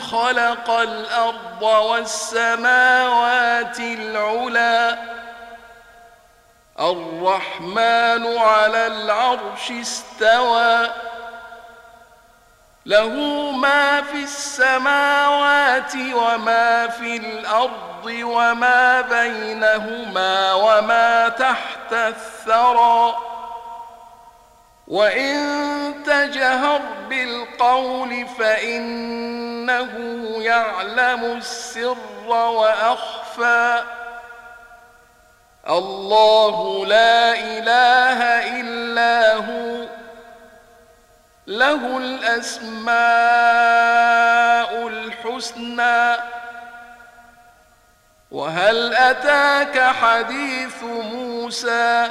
خلق الأرض والسماوات العلى الرحمن على العرش استوى. له ما في السماوات وما في الأرض وما بينهما وما تحت الثرى. وإن تجهر بالقول فإنه يعلم السر وأخفى الله لا إله إلا هو له الأسماء الحسنى وهل أتاك حديث موسى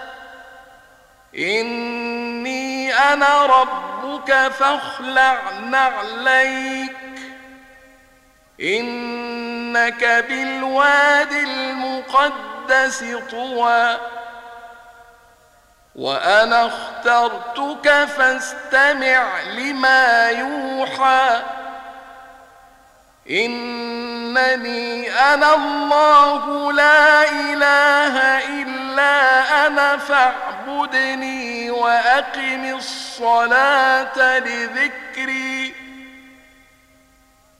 إني أنا ربك فاخلع نعليك. إنك بالواد المقدس طوى. وأنا اخترتك فاستمع لما يوحى. إنني أنا الله لا إله إلا أنا فاعبدني وأقم الصلاة لذكري.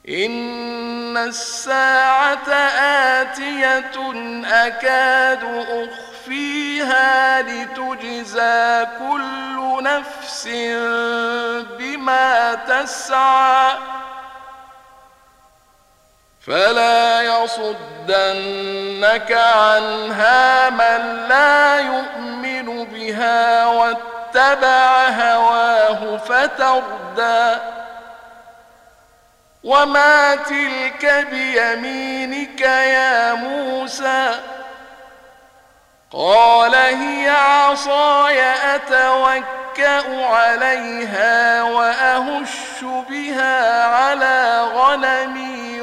إن الساعة آتية أكاد أخفيها لتجزى كل نفس بما تسعى. فلا يصدنك عنها من لا يؤمن بها واتبع هواه فتردى. وما تلك بيمينك يا موسى؟ قال هي عصاي أتوكأ عليها وأهش بها على غنمي.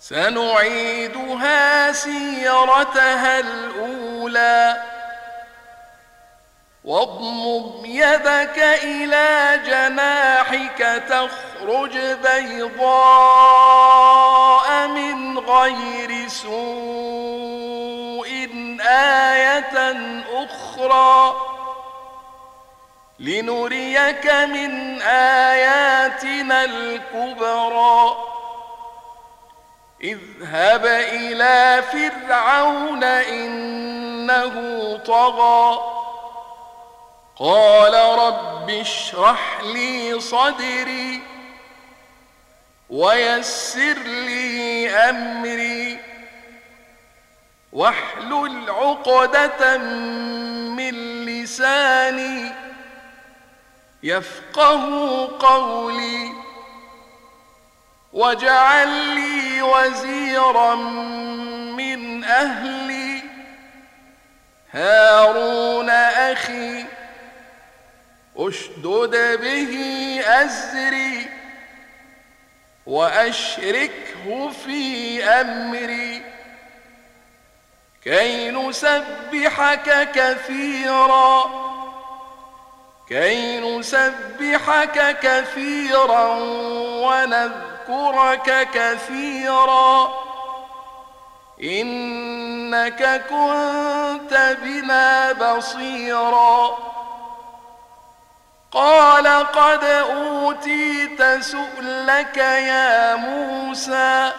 سنعيدها سيرتها الأولى. واضمم يدك إلى جناحك تخرج بيضاء من غير سوء آية أخرى. لنريك من آياتنا الكبرى. اذهب إلى فرعون إنه طغى. قال رب اشرح لي صدري ويسر لي أمري. واحلل عقدة من لساني يفقه قولي. واجعل لي وزيرا من أهلي. هارون أخي أشدد به أزري وأشركه في أمري. كي نسبحك كثيرا كي نسبحك كثيرا ونذكرك كثيرا. إنك كنت بنا بصيرا. قال قد أوتيت سؤلك يا موسى.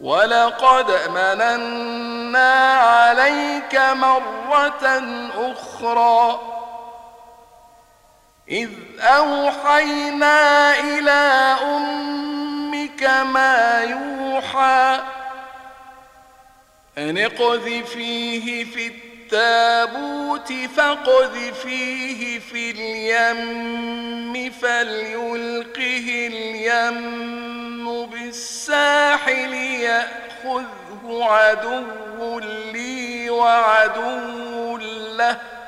ولقد مننا عليك مرة أخرى. إذ أوحينا إلى أمك ما يوحى أن اقذفيه في التابوت فاقذفيه في اليم فليلقه اليم بالساحل يأخذه عدو لي وعدو له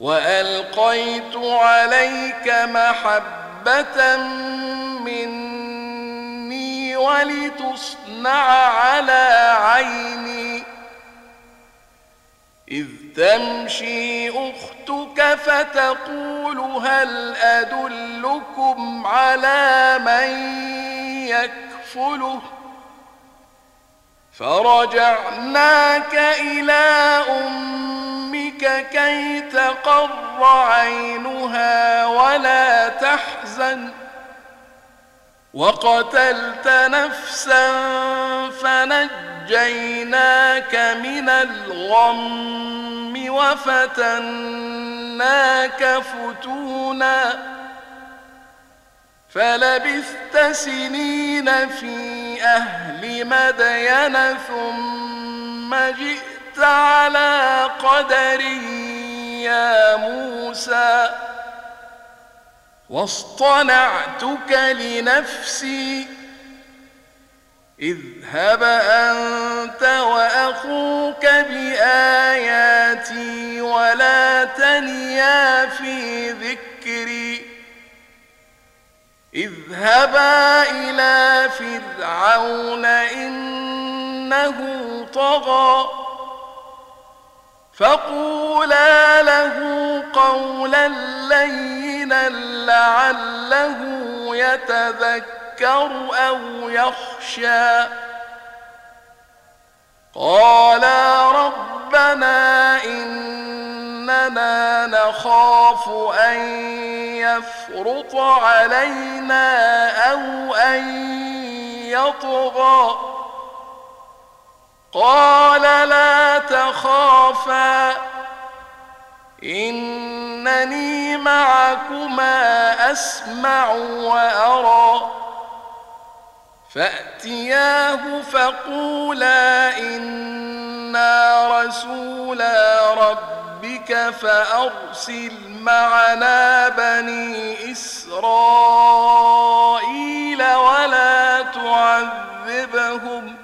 وألقيت عليك محبة مني ولتصنع على عيني إذ تمشي أختك فتقول هل أدلكم على من يكفله فرجعناك إلى أمك كي تقر عينها ولا تحزن وقتلت نفسا فنجيناك من الغم وفتناك فتونا فلبثت سنين في أهل مدين ثم جئت على قدر يا موسى واصطنعتك لنفسي اذهب أنت وأخوك بآياتي ولا تنيا في ذكري. اذهبا إلى فرعون إنه طغى. فقولا له قولا لينا لعله يتذكر أو يخشى قالا ربنا إننا نخاف أن يفرط علينا أو أن يطغى قال لا تخافا إنني معكما أسمع وأرى. فأتياه فقولا إنا رسولا ربك فأرسل معنا بني إسرائيل ولا تعذبهم.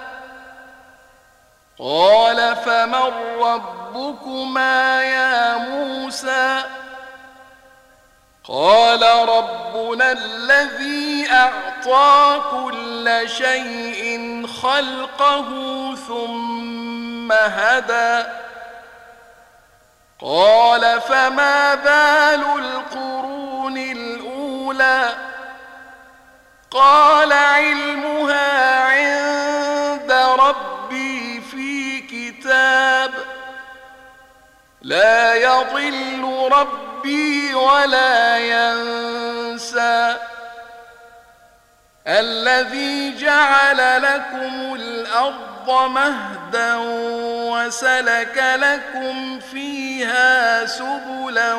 قال فمن ربكما يا موسى؟ قال ربنا الذي أعطى كل شيء خلقه ثم هدى. قال فما بال القرون الأولى؟ قال علمها عند ربي في كتاب لا يضل ربي ولا ينسى الذي جعل لكم الأرض مهدا وسلك لكم فيها سبلا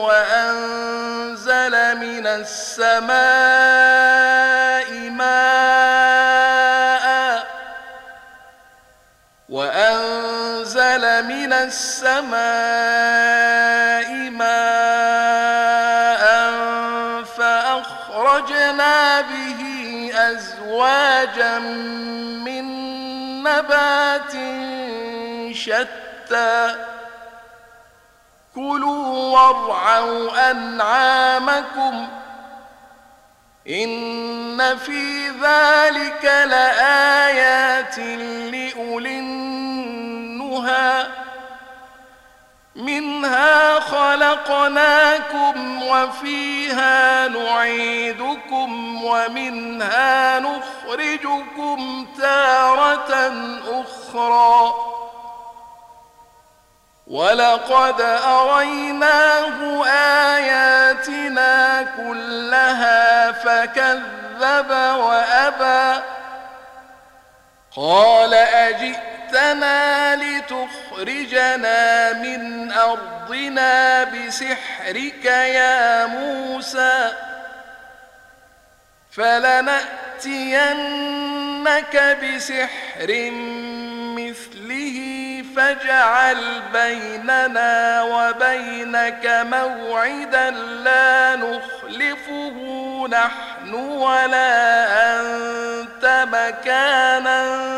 وأنزل من السماء ماء السماء ماء فأخرجنا به أزواجا من نبات شتى كلوا وارعوا أنعامكم إن في ذلك لآيات لأولي النهى منها خلقناكم وفيها نعيدكم ومنها نخرجكم تارة أخرى. ولقد أريناه آياتنا كلها فكذب وأبى. قال أجئتنا لتخرجنا من أرضنا بسحرك يا موسى فلنأتينك بسحر مثله فاجعل بيننا وبينك موعدا لا نخلفه نحن ولا أنت مكانا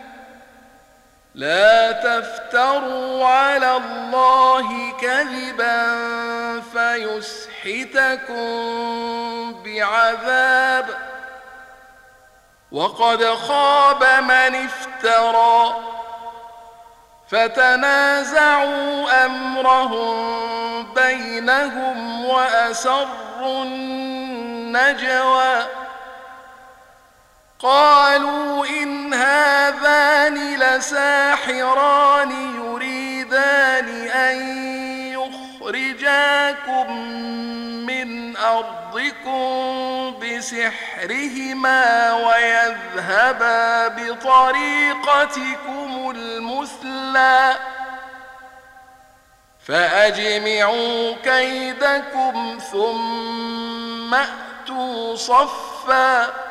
لا تفتروا على الله كذبا فيسحتكم بعذاب. وقد خاب من افترى فتنازعوا أمرهم بينهم وأسروا النجوى. قالوا إن هذان لساحران يريدان أن يخرجاكم من أرضكم بسحرهما ويذهبا بطريقتكم المثلى فأجمعوا كيدكم ثم أتوا صفا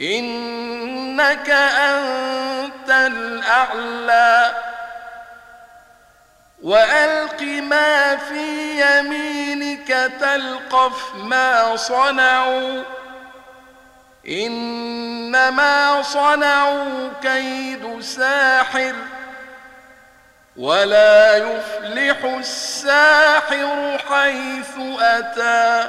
إنك أنت الأعلى. وألق ما في يمينك تلقف ما صنعوا. إنما صنعوا كيد ساحر ولا يفلح الساحر حيث أتى.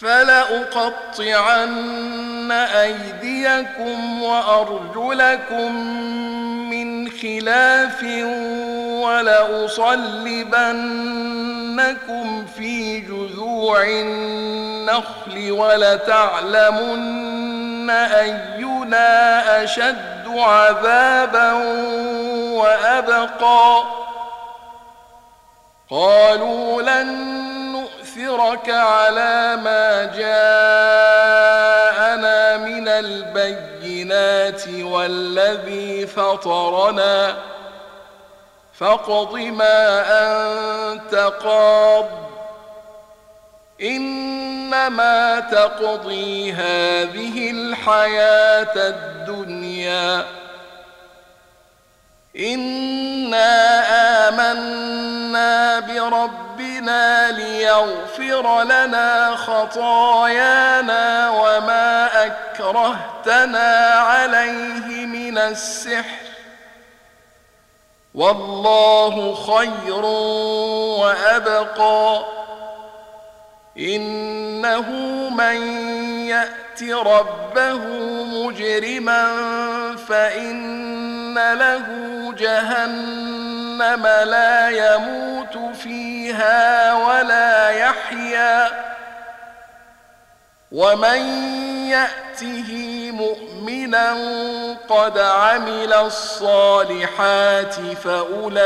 فلأقطعن أيديكم وأرجلكم من خلاف ولأصلبنكم في جذوع النخل ولتعلمن أينا أشد عذابا وأبقى. قالوا لن نؤثرك على ما جاءنا من البينات والذي فطرنا. فاقض ما أنت قاض. إنما تقضي هذه الحياة الدنيا. إنا آمنا بربنا ليغفر لنا خطايانا وما أكرهتنا عليه من السحر. والله خير وأبقى. إنه من يأت ربه مجرما فإن له جهنم لا يموت فيها ولا يحيا. ومن يأته مؤمنا قد عمل الصالحات فأولئك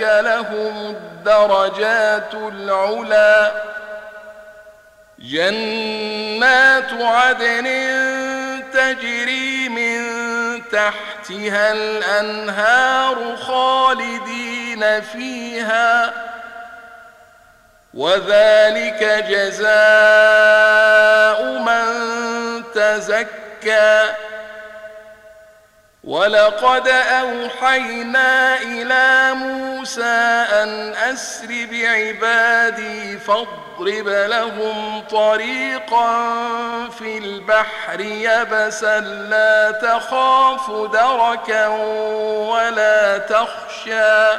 لهم الدرجات العلا. جنات عدن تجري من تحتها الأنهار خالدين فيها. وذلك جزاء من تزكى. ولقد أوحينا إلى موسى أن أسر بعبادي فاضرب لهم طريقا في البحر يبسا لا تخاف دركا ولا تخشى.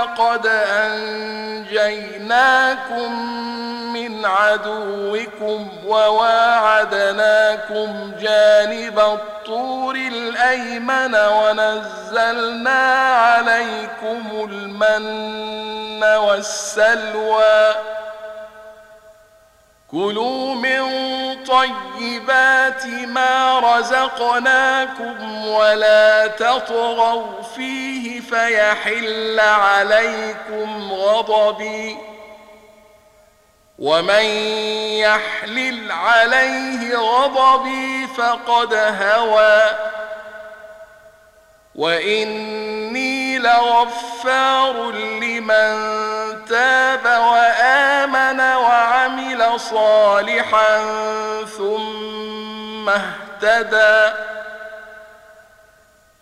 قد أنجيناكم من عدوكم وواعدناكم جانب الطور الأيمن ونزلنا عليكم المن والسلوى كلوا من طيبات ما رزقناكم ولا تطغوا فيه فيحل عليكم غضبي ومن يحلل عليه غضبي فقد هوى وإني لغفار لمن صالحا ثم اهتدى.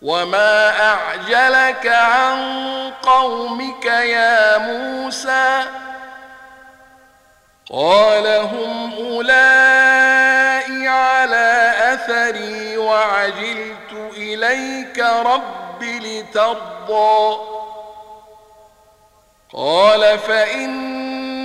وما اعجلك عن قومك يا موسى؟ قال هم أولئك على أثري وعجلت إليك رب لترضى. قال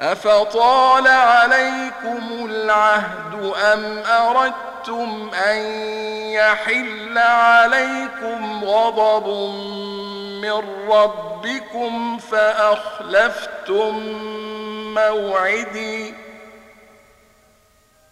أفطال عليكم العهد أم أردتم أن يحل عليكم غضب من ربكم فأخلفتم موعدي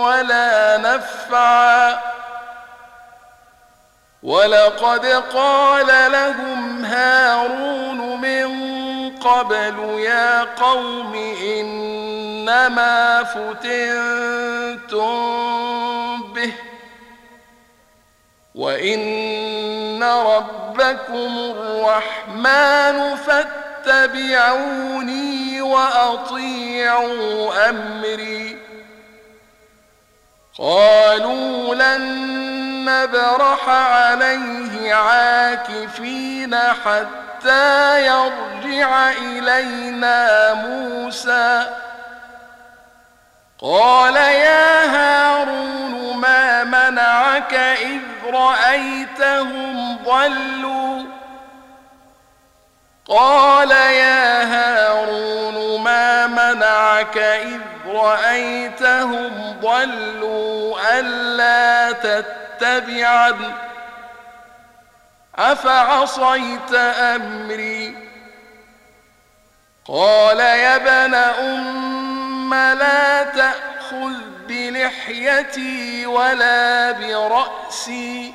ولا نفعا. ولقد قال لهم هارون من قبل يا قوم إنما فتنتم به وإن ربكم الرحمن فاتبعوني وأطيعوا أمري. قالوا لن نبرح عليه عاكفين حتى يرجع إلينا موسى. قال يا هارون ما منعك إذ رأيتهم ضلوا؟ قال يا هارون ما منعك إذ رأيتهم ضلوا ألا تتبعن؟ أفعصيت أمري؟ قال يا ابن أم لا تأخذ بلحيتي ولا برأسي.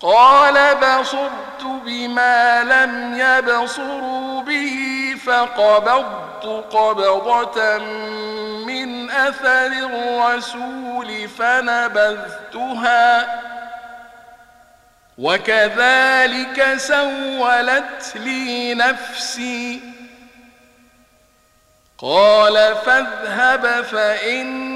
قال بصرت بما لم يبصروا به فقبضت قبضة من أثر الرسول فنبذتها وكذلك سولت لي نفسي. قال فاذهب فإن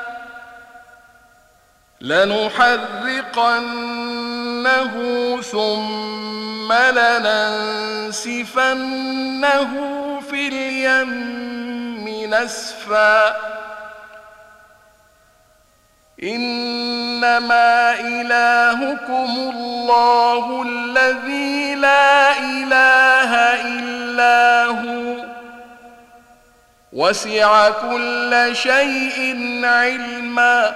لنحرقنه ثم لننسفنه في اليم نسفا. إنما إلهكم الله الذي لا إله إلا هو. وسع كل شيء علما.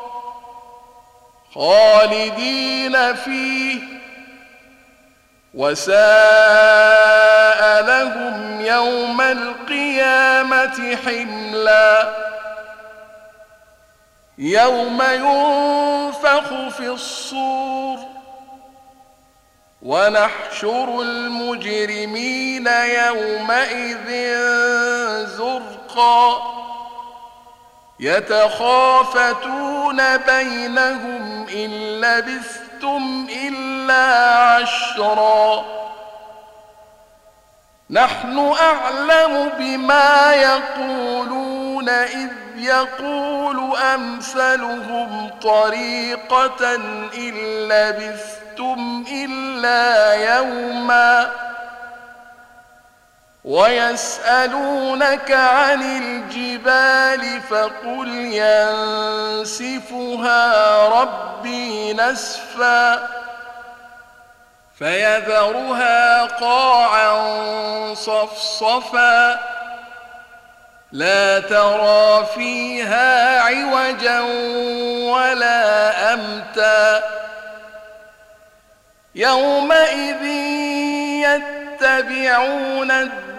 خالدين فيه وساء لهم يوم القيامة حملا. يوم ينفخ في الصور ونحشر المجرمين يومئذ زرقا. يتخافتون بينهم إن لبثتم إلا عشرا. نحن أعلم بما يقولون إذ يقول أمثلهم طريقة إن لبثتم إلا يوما. ويسألونك عن الجبال فقل ينسفها ربي نسفا فيذرها قاعا صفصفا لا ترى فيها عوجا ولا أمتا يومئذ يتبعون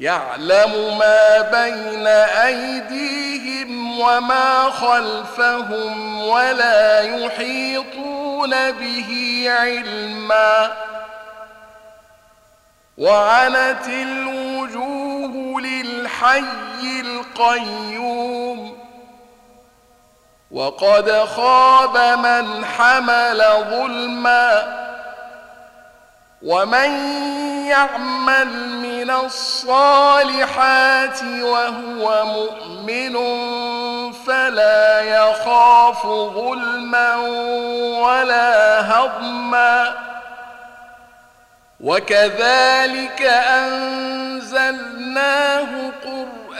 يعلم ما بين أيديهم وما خلفهم ولا يحيطون به علما. وعنت الوجوه للحي القيوم. وقد خاب من حمل ظلما. ومن يعمل من الصالحات وهو مؤمن فلا يخاف ظلما ولا هضما وكذلك انزلناه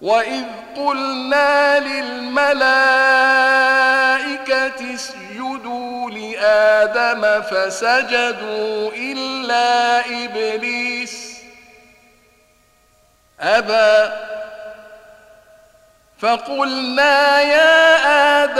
واذ قلنا للملائكه اسجدوا لادم فسجدوا الا ابليس ابى فقلنا يا آدم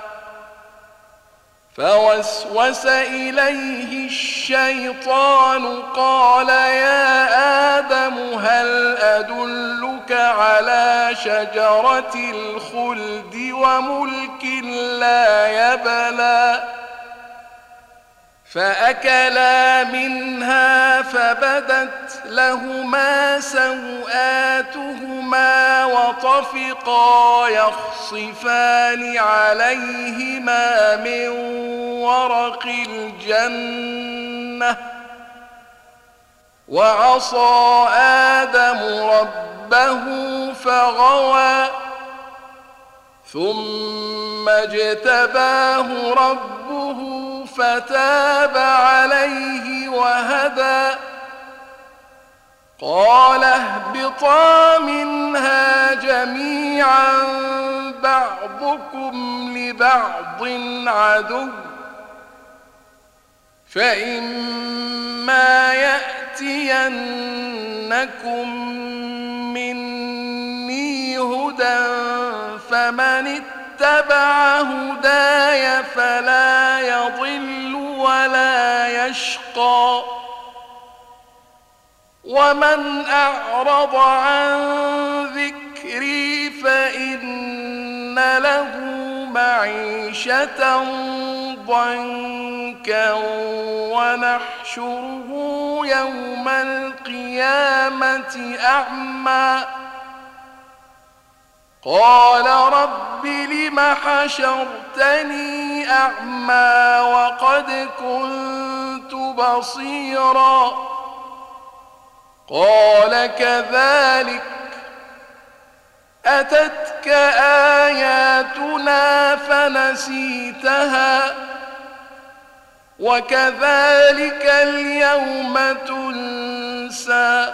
فوسوس إليه الشيطان قال يا آدم هل أدلك على شجرة الخلد وملك لا يبلى فأكلا منها فبدت لهما سوآتهما وطفقا يخصفان عليهما من ورق الجنة وعصى آدم ربه فغوى ثم اجتباه ربه فتاب عليه وهدى. قال اهبطا منها جميعا بعضكم لبعض عدو. فإما يأتينكم مني هدى فمن اتبع هداي فلا لا يضل ولا يشقى. ومن أعرض عن ذكري فإن له معيشة ضنكا ونحشره يوم القيامة أعمى. قال رب لم حشرتني أعمى وقد كنت بصيراً قال كذلك أتتك آياتنا فنسيتها وكذلك اليوم تنسى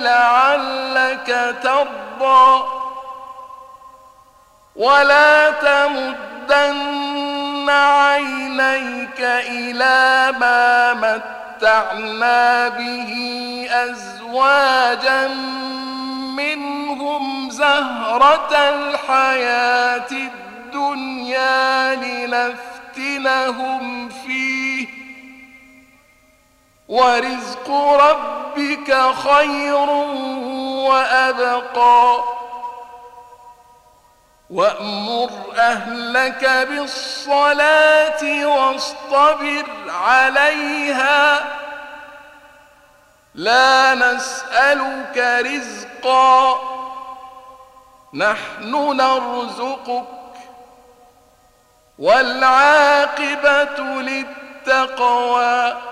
لعلك ترضى ولا تمدن عينيك إلى ما متعنا به أزواجا منهم زهرة الحياة الدنيا لنفتنهم فيه ورزق ربك خير وأبقى. وأمر أهلك بالصلاة واصطبر عليها. لا نسألك رزقا. نحن نرزقك. والعاقبة للتقوى.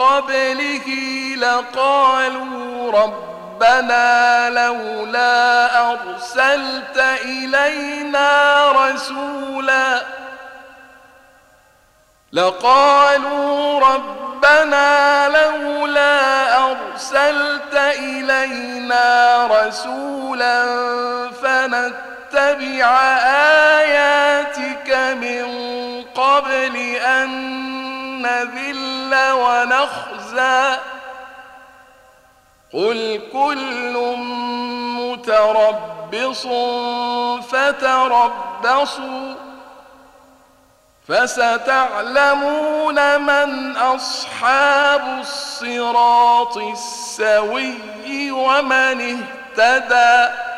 قبله لقالوا رب ربنا لولا أرسلت إلينا رسولا لقالوا ربنا لولا أرسلت إلينا رسولا فنتبع آياتك من قبل أن نذل ونخزى. قل كل متربص فتربصوا فستعلمون من أصحاب الصراط السوي ومن اهتدى.